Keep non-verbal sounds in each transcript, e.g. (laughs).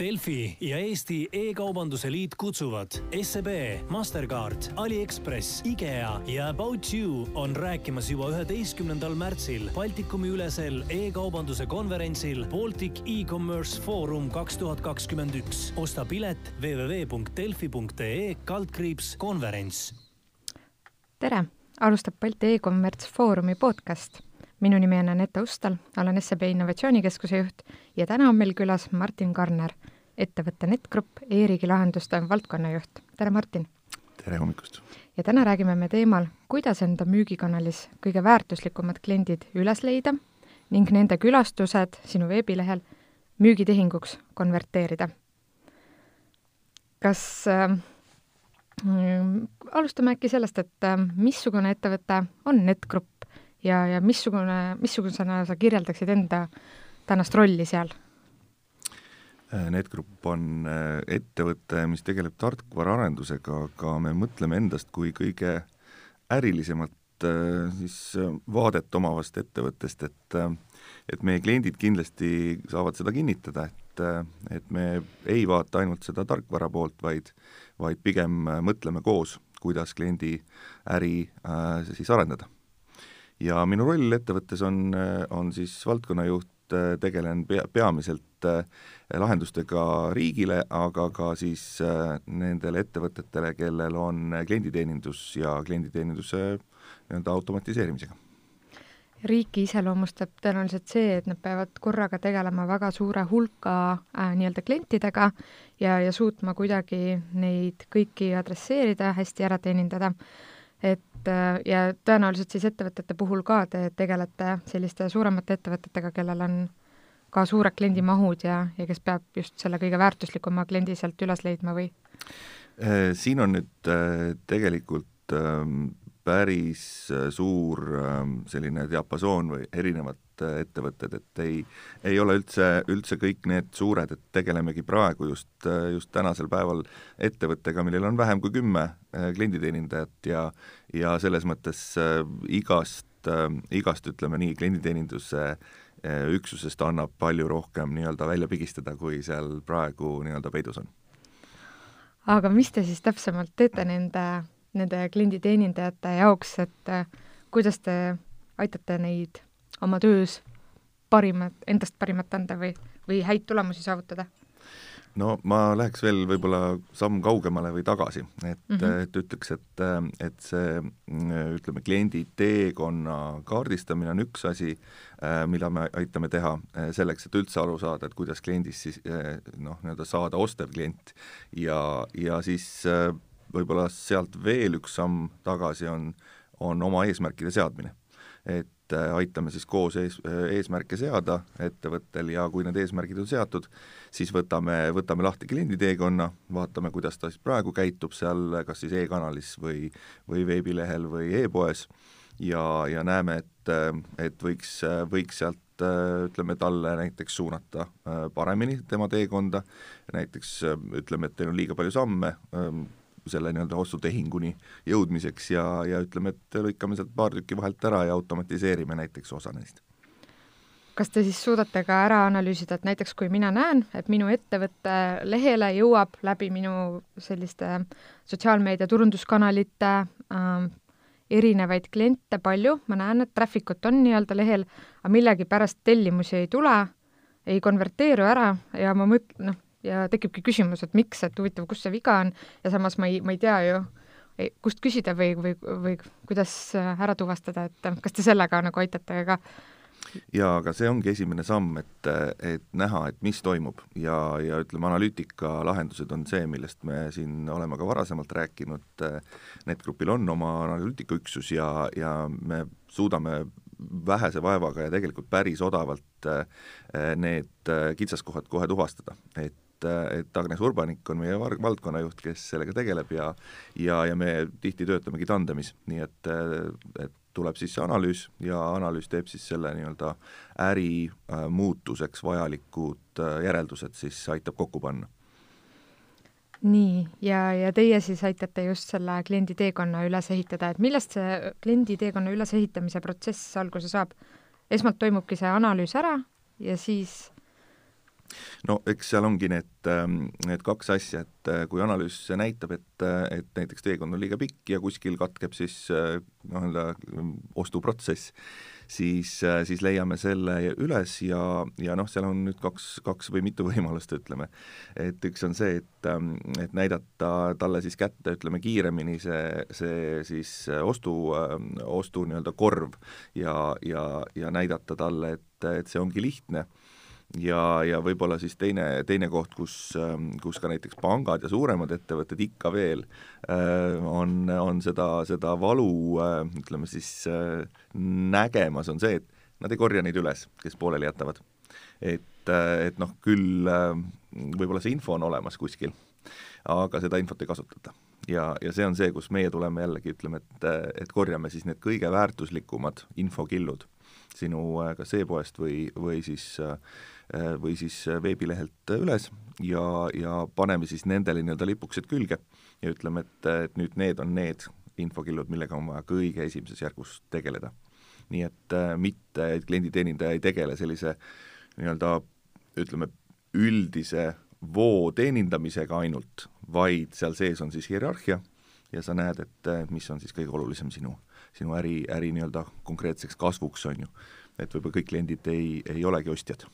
Delfi ja Eesti E-kaubanduse Liit kutsuvad SEB, Mastercard, Aliekspress, IKEA ja About You on rääkimas juba üheteistkümnendal märtsil Baltikumi ülesel e-kaubanduse konverentsil Baltic E-Commerce Forum kaks tuhat kakskümmend üks. osta pilet www.delfi.ee kaldkriips konverents. tere, alustab Balti E-Commerce Foorumi podcast minu nimi on Anette Ustal, olen SEB Innovatsioonikeskuse juht ja täna on meil külas Martin Karner, ettevõtte NetGrupp e-riigi lahenduste valdkonnajuht. tere, Martin! tere hommikust! ja täna räägime me teemal, kuidas enda müügikanalis kõige väärtuslikumad kliendid üles leida ning nende külastused sinu veebilehel müügitehinguks konverteerida. kas äh, alustame äkki sellest, et äh, missugune ettevõte on NetGrupp ja, ja missugune, missugusena sa kirjeldaksid enda tänast rolli seal? Äh, NetGrupp on äh, ettevõte, mis tegeleb tarkvaraarendusega, aga me mõtleme endast kui kõige ärilisemat äh, siis vaadet omavast ettevõttest, et et meie kliendid kindlasti saavad seda kinnitada, et, et me ei vaata ainult seda tarkvara poolt, vaid vaid pigem mõtleme koos, kuidas kliendi äri äh, siis arendada. Ja minu roll ettevõttes on, on siis valdkonnajuht, tegelen pea, peamiselt äh, lahendustega riigile, aga ka siis äh, nendele ettevõtetele, kellel on klienditeenindus ja klienditeeninduse nii-öelda automatiseerimisega. Riiki iseloomustab tõenäoliselt see, et nad peavad korraga tegelema väga suure hulka äh, nii-öelda klientidega ja, ja suutma kuidagi neid kõiki adresseerida, hästi ära teenindada. Et äh, ja tõenäoliselt siis ettevõtete puhul ka te tegelete selliste suuremate ettevõtetega, kellel on ka suured kliendimahud ja, ja kes peab just selle kõige väärtuslikuma kliendi sealt üles leidma või? Äh, siin on nüüd äh, tegelikult ähm, päris suur ähm, selline diapasoon või erinevad ettevõtted, et ei, ei ole üldse, üldse kõik need suured, et tegelemegi praegu just, just tänasel päeval ettevõttega, millel on vähem kui kümme äh, klienditeenindajat ja ja selles mõttes äh, igast, äh, igast ütleme nii, klienditeeninduse üksusest annab palju rohkem nii-öelda välja pigistada, kui seal praegu nii-öelda peidus on. aga mis te siis täpsemalt teete nende, nende klienditeenindajate jaoks, et kuidas te aitate neid oma töös parimat, endast parimat anda või, või häid tulemusi saavutada? no ma läheks veel võib-olla samm kaugemale või tagasi, et mm, -hmm. et ütleks, et, et see ütleme, kliendi teekonna kaardistamine on üks asi, mida me aitame teha selleks, et üldse aru saada, et kuidas kliendist siis noh, nii-öelda saada ostev klient ja, ja siis võib-olla sealt veel üks samm tagasi on, on oma eesmärkide seadmine. et äh, aitame siis koos ees, eesmärke seada ettevõttel ja kui need eesmärgid on seatud, siis võtame, võtame lahti klienditeekonna, vaatame, kuidas ta siis praegu käitub seal kas siis e-kanalis või, või veebilehel või e-poes ja, ja näeme, et, et võiks, võiks sealt ütleme, talle näiteks suunata äh, paremini tema teekonda, näiteks ütleme, et teil on liiga palju samme, selle nii-öelda ostutehinguni jõudmiseks ja, ja ütleme, et lõikame sealt paar tükki vahelt ära ja automatiseerime näiteks osa neist. kas te siis suudate ka ära analüüsida, et näiteks kui mina näen, et minu ettevõtte lehele jõuab läbi minu selliste sotsiaalmeedia turunduskanalite äh, erinevaid kliente palju, ma näen, et traffic ut on nii-öelda lehel, aga millegipärast tellimusi ei tule, ei konverteeru ära ja ma mõt-, noh, ja tekibki küsimus, et miks, et huvitav, kus see viga on ja samas ma ei, ma ei tea ju, kust küsida või, või, või kuidas ära tuvastada, et kas te sellega nagu aitate ka? jaa, aga see ongi esimene samm, et, et näha, et mis toimub. Ja, ja ütleme, analüütika lahendused on see, millest me siin oleme ka varasemalt rääkinud, NetGrupil on oma analüütikaüksus ja, ja me suudame vähese vaevaga ja tegelikult päris odavalt need kitsaskohad kohe tuvastada, et et, Agnes Urbanik on meie valdkonnajuht, kes sellega tegeleb ja ja, ja me tihti töötamegi tandemis, nii et, et tuleb siis see analüüs ja analüüs teeb siis selle nii-öelda äri äh, muutuseks vajalikud äh, järeldused siis aitab kokku panna. nii, ja, ja teie siis aitate just selle kliendi teekonna üles ehitada, et millest see kliendi teekonna ülesehitamise protsess alguse saab? esmalt toimubki see analüüs ära ja siis no eks seal ongi need, ähm, need kaks asja, et äh, kui analüüs näitab, et, äh, et näiteks teekond on liiga pikk ja kuskil katkeb siis äh, nii-öelda ostuprotsess, siis, siis leiame selle üles ja, ja noh, seal on nüüd kaks, kaks või mitu (laughs) võimalust, ütleme. et üks on see, et, ähm, et näidata talle siis kätte, ütleme, kiiremini see, see siis ostu, ostu nii-öelda korv ja, ja, ja näidata talle, et, et see ongi lihtne ja, ja võib-olla siis teine, teine koht, kus, ähm, kus ka näiteks pangad ja suuremad ettevõtted ikka veel äh, on, on seda, seda valu äh, ütleme siis äh, nägemas, on see, et nad ei korja neid üles, kes pooleli jätavad. et, et noh, küll võib-olla see info on olemas kuskil, aga seda infot ei kasutata. ja, ja see on see, kus meie tuleme jällegi, ütleme, et, et korjame siis need kõige väärtuslikumad infokillud sinu kas e-poest või, või siis äh, Äh, või siis äh, veebilehelt üles ja, ja paneme siis nendele nii-öelda lipukesed külge ja ütleme, et, et nüüd need on need infokillud, millega on vaja kõige esimeses järgus tegeleda. nii et äh, mitte, et klienditeenindaja ei tegele sellise nii-öelda ütleme, üldise voo teenindamisega ainult, vaid seal sees on siis hierarhia ja sa näed, et mis on siis kõige olulisem sinu, sinu äri, äri nii-öelda konkreetseks kasvuks, on ju. et võib-olla kõik kliendid ei, ei olegi ostjad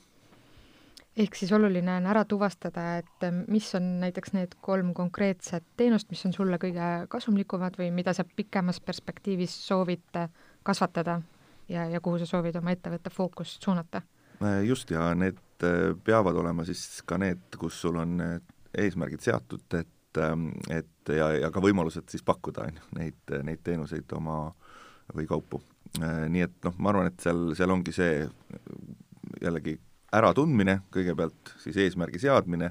ehk siis oluline on ära tuvastada, et eh, mis on näiteks need kolm konkreetset teenust, mis on sulle kõige kasumlikumad või mida sa pikemas perspektiivis soovid kasvatada ja, ja kuhu sa soovid oma ettevõtte fookust suunata? Äh, just, ja need äh, peavad olema siis ka need, kus sul on eesmärgid seatud, et, et ja, ja ka võimalused siis pakkuda, on ju, neid, neid teenuseid oma või kaupu. Äh, nii et noh, ma arvan, et seal, seal ongi see jällegi äratundmine kõigepealt, siis eesmärgi seadmine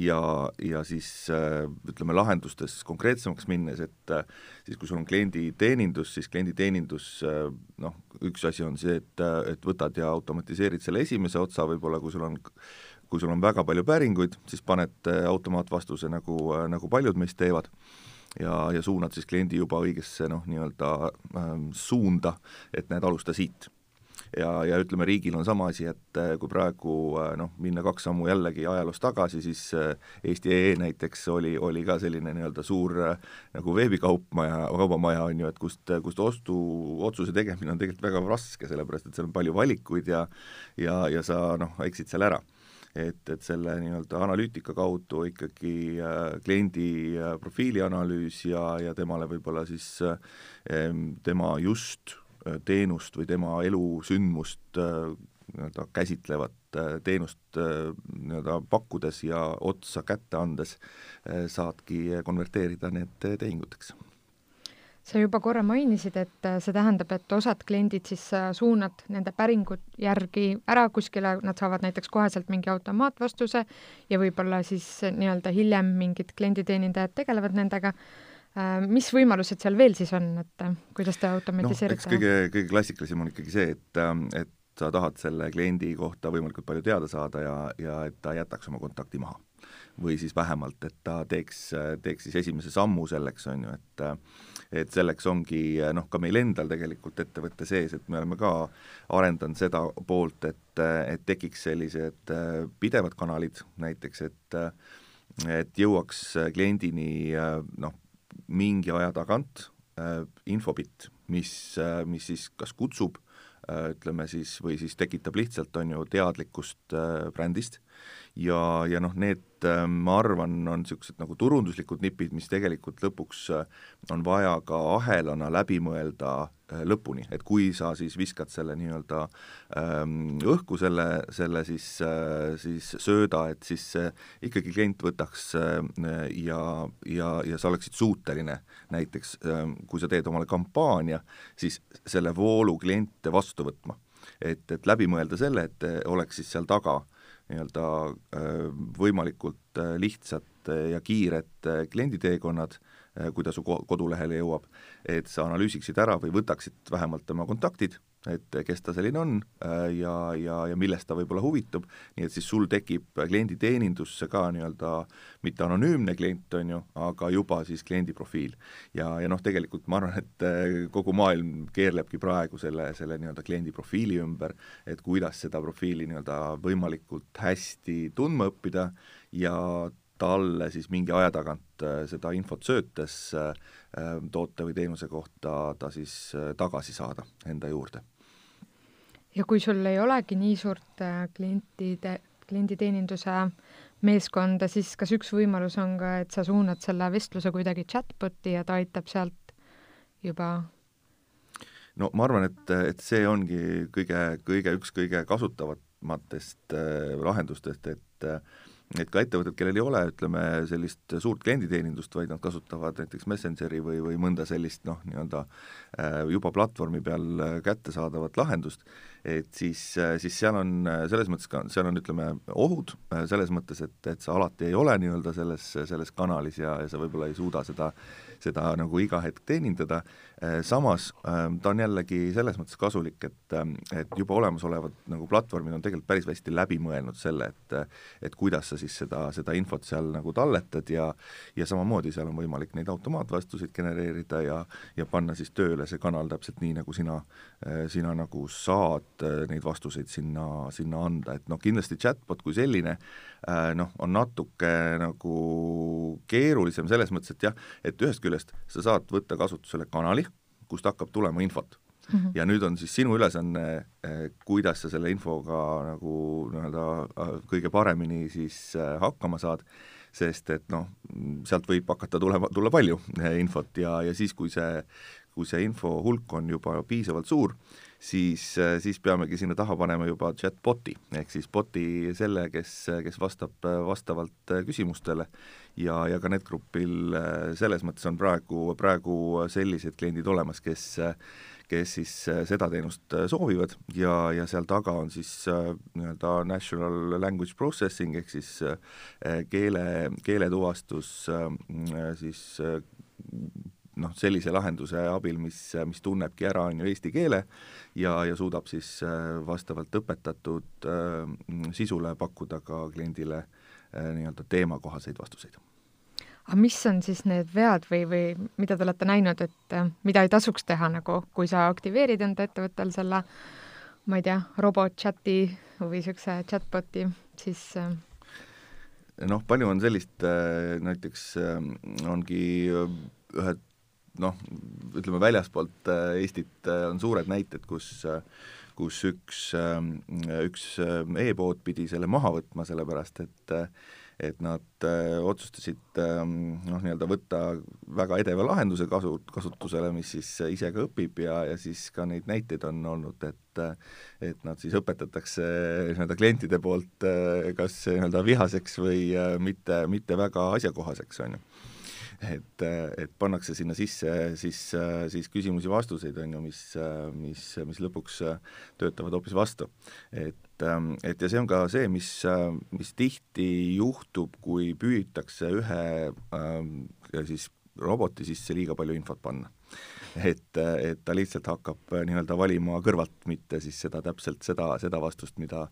ja, ja siis äh, ütleme, lahendustes konkreetsemaks minnes, et äh, siis kui sul on klienditeenindus, siis klienditeenindus noh, üks asi on see, et, et võtad ja automatiseerid selle esimese otsa, võib-olla kui sul on kui sul on väga palju päringuid, siis paned automaatvastuse, nagu, nagu paljud meist teevad, ja, ja suunad siis kliendi juba õigesse noh, nii-öelda äh, suunda, et näed, alusta siit. Ja, ja ütleme, riigil on sama asi, et äh, kui praegu äh, noh, minna kaks sammu jällegi ajaloos tagasi, siis äh, Eesti.ee näiteks oli, oli ka selline nii-öelda suur nagu veebikaupmaja, kaubamaja on ju, et kust, kust ostuotsuse tegemine on tegelikult väga raske, sellepärast et seal on palju valikuid ja ja, ja sa noh, eksid seal ära et, et selle nii-öelda analüütika kaudu ikkagi äh, kliendi äh, profiili analüüs ja, ja temale võib-olla siis äh, tema just teenust või tema elusündmust nii-öelda käsitlevat teenust nii-öelda pakkudes ja otsa kätte andes saadki konverteerida need tehinguteks sa juba korra mainisid, et see tähendab, et osad kliendid siis suunad nende päringud järgi ära kuskile, nad saavad näiteks koheselt mingi automaatvastuse ja võib-olla siis nii-öelda hiljem mingid klienditeenindajad tegelevad nendega Äh, mis võimalused seal veel siis on, et äh, kuidas te automatiseerite no,? kõige, kõige klassikalisem on ikkagi see, et, äh, et sa tahad selle kliendi kohta võimalikult palju teada saada ja, ja et ta jätaks oma kontakti maha. või siis vähemalt, et ta teeks, teeks siis esimese sammu selleks, on ju, et et selleks ongi noh, ka meil endal tegelikult ettevõtte sees, et me oleme ka arendanud seda poolt, et, et tekiks sellised pidevad kanalid näiteks, et et jõuaks kliendini noh, mingi aja tagant infobitt, mis mis siis kas kutsub ütleme siis, või siis tekitab lihtsalt, on ju, teadlikkust brändist. Ja, ja noh, need äh, ma arvan, on niisugused nagu turunduslikud nipid, mis tegelikult lõpuks äh, on vaja ka ahelana läbi mõelda äh, lõpuni, et kui sa siis viskad selle nii-öelda ähm, õhku, selle, selle siis, siis sööda, et siis ikkagi klient võtaks ja, ja, ja sa oleksid suuteline näiteks, ähm, kui sa teed omale kampaania, siis selle voolu kliente vastu võtma. et, et läbi mõelda selle, et oleks siis seal taga äh, nii-öelda äh, võimalikult äh, lihtsad äh, ja kiired klienditeekonnad, kui ta su kodulehele jõuab, et sa analüüsiksid ära või võtaksid vähemalt tema kontaktid et kes ta selline on äh, ja, ja, ja millest ta võib-olla huvitub, nii et siis sul tekib klienditeenindusse ka nii-öelda mitte anonüümne klient, on ju, aga juba siis kliendi profiil. ja, ja noh, tegelikult ma arvan, et äh, kogu maailm keerlebki praegu selle, selle nii-öelda kliendi profiili ümber, et kuidas seda profiili nii-öelda võimalikult hästi tundma õppida ja talle siis mingi aja tagant äh, seda infot söötes äh, toote või teenuse kohta ta siis äh, tagasi saada enda juurde. ja kui sul ei olegi nii suurt klientide, klienditeeninduse meeskonda, siis kas üks võimalus on ka, et sa suunad selle vestluse kuidagi chatbot'i ja ta aitab sealt juba no ma arvan, et, et see ongi kõige, kõige, üks kõige kasutavamatest äh, lahendustest, et äh, et ka ettevõtted, kellel ei ole, ütleme, sellist suurt klienditeenindust, vaid nad kasutavad näiteks Messengeri või, või mõnda sellist noh, nii-öelda äh, juba platvormi peal äh, kättesaadavat lahendust, et siis, äh, siis seal on selles mõttes ka, seal on, ütleme, ohud, selles mõttes, et, et sa alati ei ole nii-öelda selles, selles kanalis ja, ja sa võib-olla ei suuda seda, seda nagu iga hetk teenindada, samas ta on jällegi selles mõttes kasulik, et, et juba olemasolevad nagu platvormid on tegelikult päris hästi läbi mõelnud selle, et et kuidas sa siis seda, seda infot seal nagu talletad ja ja samamoodi seal on võimalik neid automaatvastuseid genereerida ja ja panna siis tööle see kanal täpselt nii, nagu sina, sina nagu saad neid vastuseid sinna, sinna anda, et noh, kindlasti chatbot kui selline noh, on natuke nagu keerulisem selles mõttes, et jah, et ühest küljest sa saad võtta kasutusele kanali, kust hakkab tulema infot Mm -hmm. ja nüüd on siis sinu ülesanne, eh, kuidas sa selle infoga nagu nii-öelda äh, kõige paremini siis äh, hakkama saad, sest et noh, sealt võib hakata tulema, tulla palju eh, infot ja, ja siis, kui see, kui see info hulk on juba piisavalt suur, siis, äh, siis peamegi sinna taha panema juba chatbot'i, ehk siis bot'i selle, kes, kes vastab vastavalt küsimustele. Ja, ja ka NetGrupil selles mõttes on praegu, praegu sellised kliendid olemas, kes kes siis äh, seda teenust äh, soovivad. Ja, ja seal taga on siis äh, nii-öelda natural language processing ehk siis keele, keeletuvastus siis noh, sellise lahenduse abil, mis, mis tunnebki ära, on ju, eesti keele ja, ja suudab siis vastavalt õpetatud sisule pakkuda ka kliendile nii-öelda teemakohaseid vastuseid. Aga mis on siis need vead või, või mida te olete näinud, et äh, mida ei tasuks teha nagu, kui sa aktiveerid enda ettevõttel selle, ma ei tea, robot-chati või niisuguse chatbot'i, siis äh, noh, palju on sellist, äh, näiteks ongi ühed noh, ütleme väljaspoolt Eestit on suured näited, kus kus üks, üks e-pood pidi selle maha võtma, sellepärast et et nad äh, otsustasid ähm, noh, nii-öelda võtta väga edeva lahenduse kasu, kasutusele, mis siis ise ka õpib ja, ja siis ka neid näiteid on olnud, et et nad siis õpetatakse nii-öelda klientide poolt äh, kas nii-öelda vihaseks või äh, mitte, mitte väga asjakohaseks, on ju et, et pannakse sinna sisse siis, siis küsimusi-vastuseid, on ju, mis, mis, mis lõpuks töötavad hoopis vastu. et, et ja see on ka see, mis, mis tihti juhtub, kui püütakse ühe äh, siis roboti sisse liiga palju infot panna et, et ta lihtsalt hakkab nii-öelda valima kõrvalt, mitte siis seda täpselt seda, seda vastust, mida,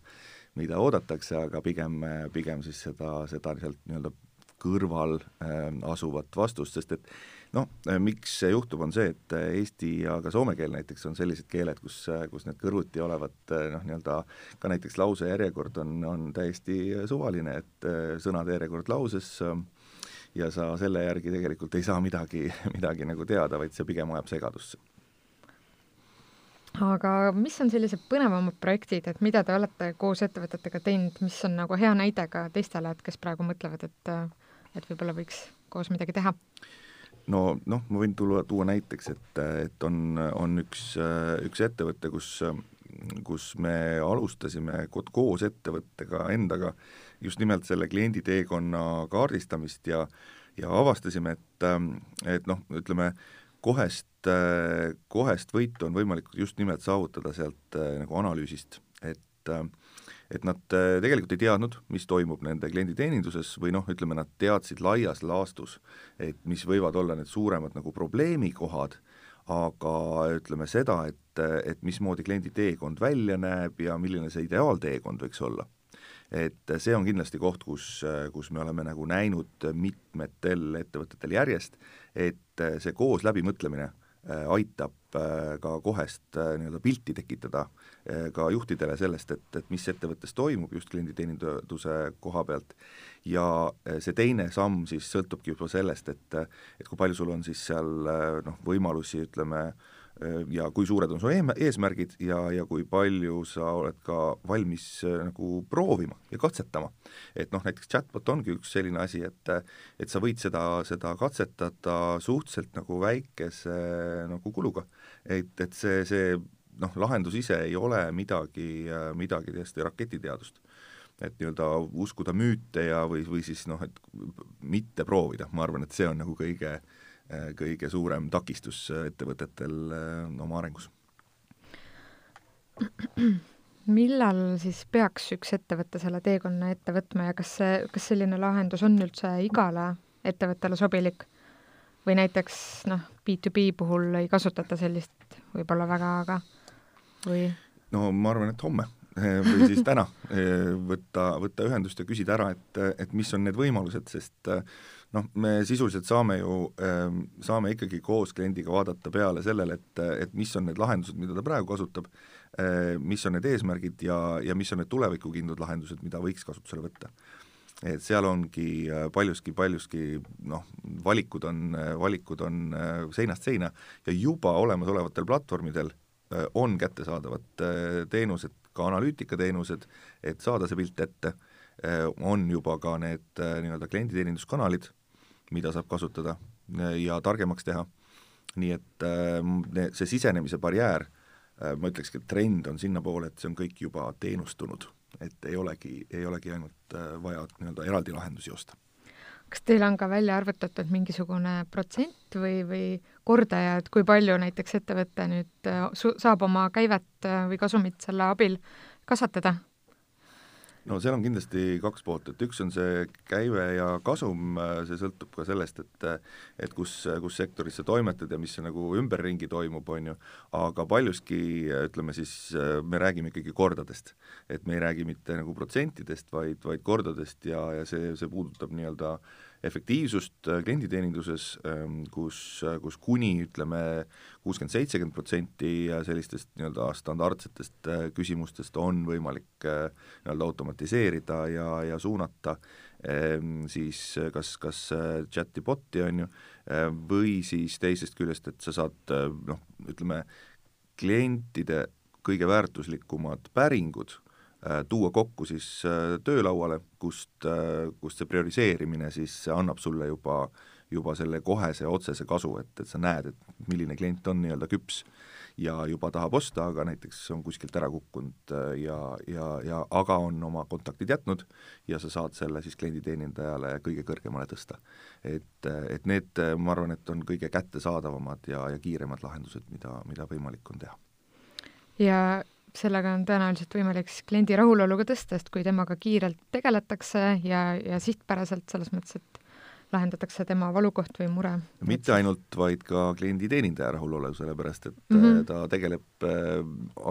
mida oodatakse, aga pigem, pigem siis seda, seda sealt nii-öelda kõrval äh, asuvat vastust, sest et noh, äh, miks see juhtub, on see, et äh, eesti ja ka soome keel näiteks on sellised keeled, kus, kus need kõrvuti olevat noh, nii-öelda ka näiteks lause järjekord on, on täiesti suvaline, et sõnade järjekord lauses ja sa selle järgi tegelikult ei saa midagi, (laughs) midagi nagu teada, vaid see pigem ajab segadusse. Aga mis on sellised põnevamad projektid, et mida te olete koos ettevõtetega teinud, mis on nagu hea näide ka teistele, et kes praegu mõtlevad, et et võib-olla võiks koos midagi teha? no noh, ma võin tuua, tuua näiteks, et, et on, on üks, üks ettevõte, kus, kus me alustasime koos ettevõttega endaga just nimelt selle klienditeekonna kaardistamist ja ja avastasime, et, et noh, ütleme, kohest, kohest võitu on võimalik just nimelt saavutada sealt nagu analüüsist, et äh, et nad äh, tegelikult ei teadnud, mis toimub nende klienditeeninduses või noh, ütleme nad teadsid laias laastus, et mis võivad olla need suuremad nagu probleemikohad, aga ütleme seda, et, et mismoodi kliendi teekond välja näeb ja milline see ideaalteekond võiks olla, et see on kindlasti koht, kus, kus me oleme nagu näinud mitmetel ettevõtetel järjest, et see koos läbimõtlemine aitab ka kohest nii-öelda pilti tekitada ka juhtidele sellest, et, et mis ettevõttes toimub just klienditeeninduse koha pealt. Ja see teine samm siis sõltubki juba sellest, et et kui palju sul on siis seal noh, võimalusi, ütleme, ja kui suured on su eesmärgid ja, ja kui palju sa oled ka valmis nagu proovima ja katsetama. et noh, näiteks chatbot ongi üks selline asi, et et sa võid seda, seda katsetada suhteliselt nagu väikese nagu kuluga. et, et see, see noh, lahendus ise ei ole midagi, midagi täiesti raketiteadust. et nii-öelda uskuda müüte ja, või, või siis noh, et mitte proovida, ma arvan, et see on nagu kõige, kõige suurem takistus ettevõtetel äh, oma arengus. millal siis peaks üks ettevõte selle teekonna ette võtma ja kas see, kas selline lahendus on üldse igale ettevõttele sobilik? või näiteks noh, B2B puhul ei kasutata sellist võib-olla väga, aga või? no ma arvan, et homme (laughs) või siis täna eh, võtta, võtta ühendust ja küsida ära, et, et mis on need võimalused, sest eh, noh, me sisuliselt saame ju, saame ikkagi koos kliendiga vaadata peale sellele, et, et mis on need lahendused, mida ta praegu kasutab, mis on need eesmärgid ja, ja mis on need tulevikukindlad lahendused, mida võiks kasutusele võtta. et seal ongi paljuski, paljuski noh, valikud on, valikud on seinast seina ja juba olemasolevatel platvormidel on kättesaadavad teenused, ka analüütikateenused, et saada see pilt ette, äh, on juba ka need nii-öelda klienditeeninduskanalid, mida saab kasutada ja targemaks teha, nii et see sisenemise barjäär, ma ütlekski, et trend on sinnapoole, et see on kõik juba teenustunud, et ei olegi, ei olegi ainult vaja nii-öelda eraldi lahendusi osta kas teil on ka välja arvutatud mingisugune protsent või, või kordaja, et kui palju näiteks ettevõte nüüd su-, saab oma käivet äh, või kasumit selle abil kasvatada? No seal on kindlasti kaks poolt, et üks on see käive ja kasum, see sõltub ka sellest, et et kus, kus sektoris sa toimetad ja mis nagu ümberringi toimub, on ju, aga paljuski ütleme siis, me räägime ikkagi kordadest. et me ei räägi mitte nagu protsentidest, vaid, vaid kordadest ja, ja see, see puudutab nii-öelda äh, efektiivsust äh, klienditeeninduses, ähm, kus, äh, kus kuni ütleme, kuuskümmend, seitsekümmend protsenti sellistest nii-öelda standardsetest äh, küsimustest on võimalik nii-öelda automatiseerida ja, ja suunata ähm, siis kas, kas chati bot'i, on ju, või siis teisest küljest, et sa saad noh, ütleme, klientide kõige väärtuslikumad päringud Äh, tuua kokku siis äh, töölauale, kust, äh, kust see prioriseerimine siis annab sulle juba, juba selle kohese otsese kasu, et, et sa näed, et milline klient on nii-öelda küps ja juba tahab osta, aga näiteks on kuskilt ära kukkunud ja, ja, ja aga on oma kontaktid jätnud ja sa saad selle siis klienditeenindajale kõige kõrgemale tõsta. et, et need, ma arvan, et on kõige kättesaadavamad ja, ja kiiremad lahendused, mida, mida võimalik on teha. ja sellega on tõenäoliselt võimalik siis kliendi rahulolu ka tõsta, sest kui temaga kiirelt tegeletakse ja, ja sihtpäraselt selles mõttes, et lahendatakse tema valukoht või mure. mitte ainult, vaid ka klienditeenindaja rahulolu, sellepärast et mm -hmm. ta tegeleb äh,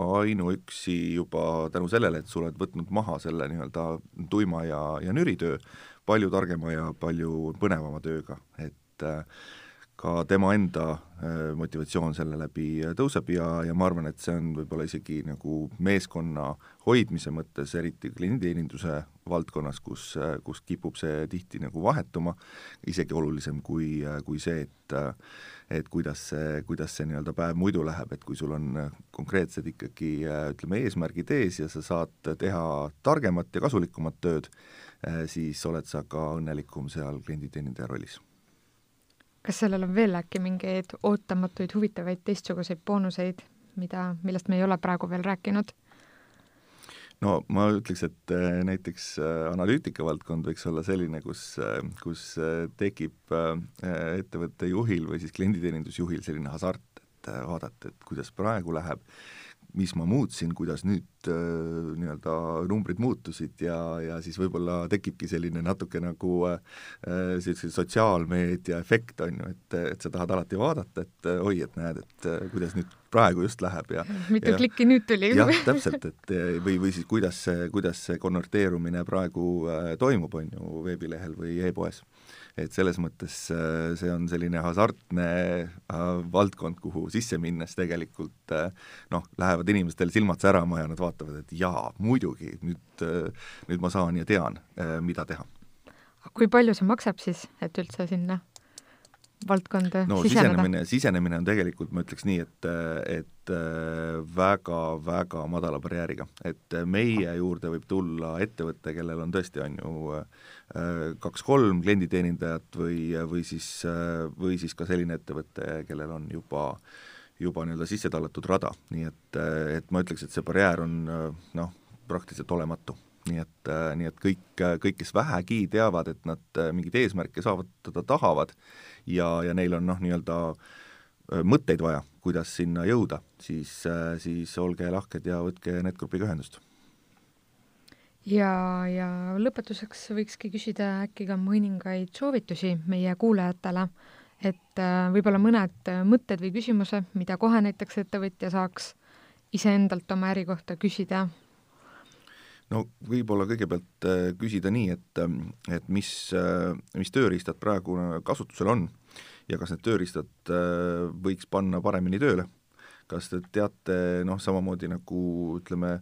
ainuüksi juba tänu sellele, et sa oled võtnud maha selle nii-öelda tuima ja, ja nüritöö, palju targema ja palju põnevama tööga, et äh, ka tema enda äh, motivatsioon selle läbi äh, tõuseb ja, ja ma arvan, et see on võib-olla isegi nagu meeskonna hoidmise mõttes, eriti klienditeeninduse valdkonnas, kus, äh, kus kipub see tihti nagu vahetuma, isegi olulisem kui, kui see, et et kuidas see, kuidas see nii-öelda päev muidu läheb, et kui sul on konkreetsed ikkagi ütleme, eesmärgid ees ja sa saad teha targemat ja kasulikumat tööd, siis oled sa ka õnnelikum seal klienditeenindaja rollis kas sellel on veel äkki mingeid ootamatuid, huvitavaid teistsuguseid boonuseid, mida, millest me ei ole praegu veel rääkinud? no ma ütleks, et äh, näiteks äh, analüütika valdkond võiks olla selline, kus, äh, kus tekib ettevõtte juhil või siis klienditeenindusjuhil selline hasart, et vaadata, et kuidas praegu läheb, mis ma muutsin, kuidas nüüd äh, nii-öelda numbrid muutusid ja, ja siis võib-olla tekibki selline natuke nagu sellise sotsiaalmeedia efekt, on ju, et, et sa tahad alati vaadata, et oi, et näed, et kuidas nüüd praegu just läheb ja (laughs) mitu ja, klikki nüüd tuli? jah, täpselt, et või, või siis kuidas see, kuidas see konverteerumine praegu toimub, on ju, veebilehel või e-poes et selles mõttes äh, see on selline hasartne valdkond, kuhu sisse minnes tegelikult noh, lähevad inimestel silmad särama ja nad vaatavad, et jaa, muidugi, nüüd, nüüd ma saan ja tean, mida teha. kui palju see maksab siis, et üldse sinna valdkonda no, siseneda? sisenemine, sisenemine on tegelikult, ma ütleks nii, et, et väga-väga madala barjääriga, et meie juurde võib tulla ettevõte, kellel on tõesti, on ju kaks-kolm klienditeenindajat või, või siis, või siis ka selline ettevõte, kellel on juba juba nii-öelda sisse tallatud rada, nii et, et ma ütleks, et see barjäär on noh, praktiliselt olematu nii et, nii et kõik, kõik, kes vähegi teavad, et nad mingeid eesmärke saavutada tahavad ja, ja neil on noh, nii-öelda mõtteid vaja, kuidas sinna jõuda, siis, siis olge lahked ja võtke NetGrupiga ühendust ja, ja lõpetuseks võikski küsida äkki ka mõningaid soovitusi meie kuulajatele, et äh, võib-olla mõned mõtted või küsimused, mida kohe näiteks ettevõtja saaks iseendalt oma äri kohta küsida? No võib-olla kõigepealt äh, küsida nii, et, et mis, äh, mis tööriistad praegu kasutusel on ja kas need tööriistad võiks panna paremini tööle. kas te teate, noh, samamoodi nagu ütleme,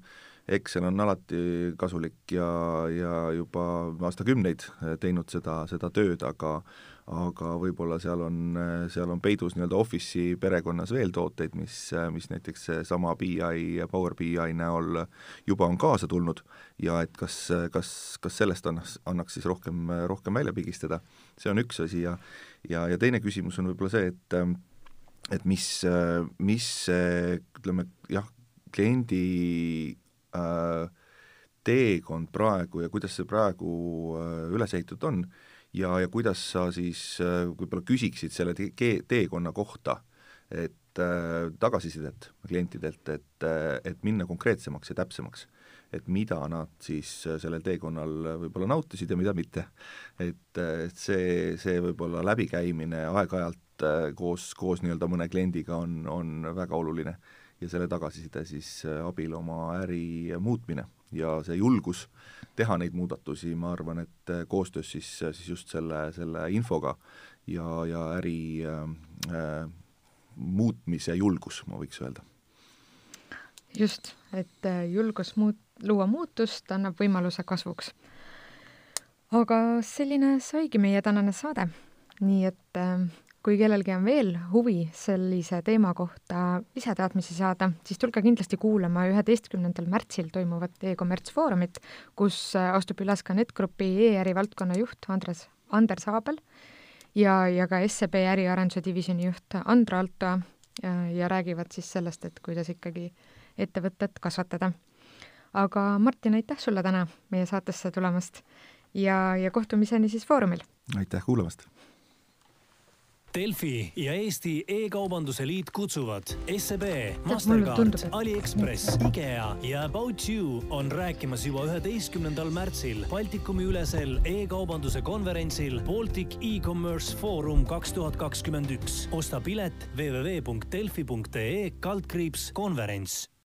Excel on alati kasulik ja, ja juba aastakümneid teinud seda, seda tööd, aga aga võib-olla seal on, seal on peidus nii-öelda Office'i perekonnas veel tooteid, mis, mis näiteks seesama BI, Power BI näol juba on kaasa tulnud ja et kas, kas, kas sellest annaks, annaks siis rohkem, rohkem välja pigistada, see on üks asi ja ja, ja teine küsimus on võib-olla see, et et mis, mis ütleme jah, kliendi teekond praegu ja kuidas see praegu äh, üles ehitatud on ja, ja kuidas sa siis äh, võib-olla küsiksid selle te teekonna kohta, et tagasisidet klientidelt, et, et minna konkreetsemaks ja täpsemaks. et mida nad siis sellel teekonnal võib-olla nautisid ja mida mitte. et, et see, see võib-olla läbikäimine aeg-ajalt koos, koos nii-öelda mõne kliendiga on, on väga oluline ja selle tagasiside siis äh, abil oma äri muutmine ja see julgus teha neid muudatusi, ma arvan, et äh, koostöös siis, äh, siis just selle, selle infoga ja, ja äri äh, muutmise julgus, ma võiks öelda. just, et julgus muut-, luua muutust annab võimaluse kasvuks. aga selline saigi meie tänane saade. nii et äh, kui kellelgi on veel huvi sellise teema kohta lisateadmisi saada, siis tulge kindlasti kuulama üheteistkümnendal märtsil toimuvat e-kommerts foorumit, kus astub üles ka NetGrupi e-äri valdkonna juht Andres, Anders Aabel ja, ja ka SEB äriarenduse divisjoni juht Andra Alto ja, ja räägivad siis sellest, et kuidas ikkagi ettevõtet kasvatada. aga Martin, aitäh sulle täna meie saatesse tulemast ja, ja kohtumiseni siis foorumil! aitäh kuulamast! Delfi ja Eesti E-kaubanduse Liit kutsuvad SEB, Mastercard, Aliekspress, IKEA ja About You on rääkimas juba üheteistkümnendal märtsil Baltikumi ülesel e-kaubanduse konverentsil Baltic E-Commerce Forum kaks tuhat kakskümmend üks. osta pilet www.delfi.ee kaldkriips konverents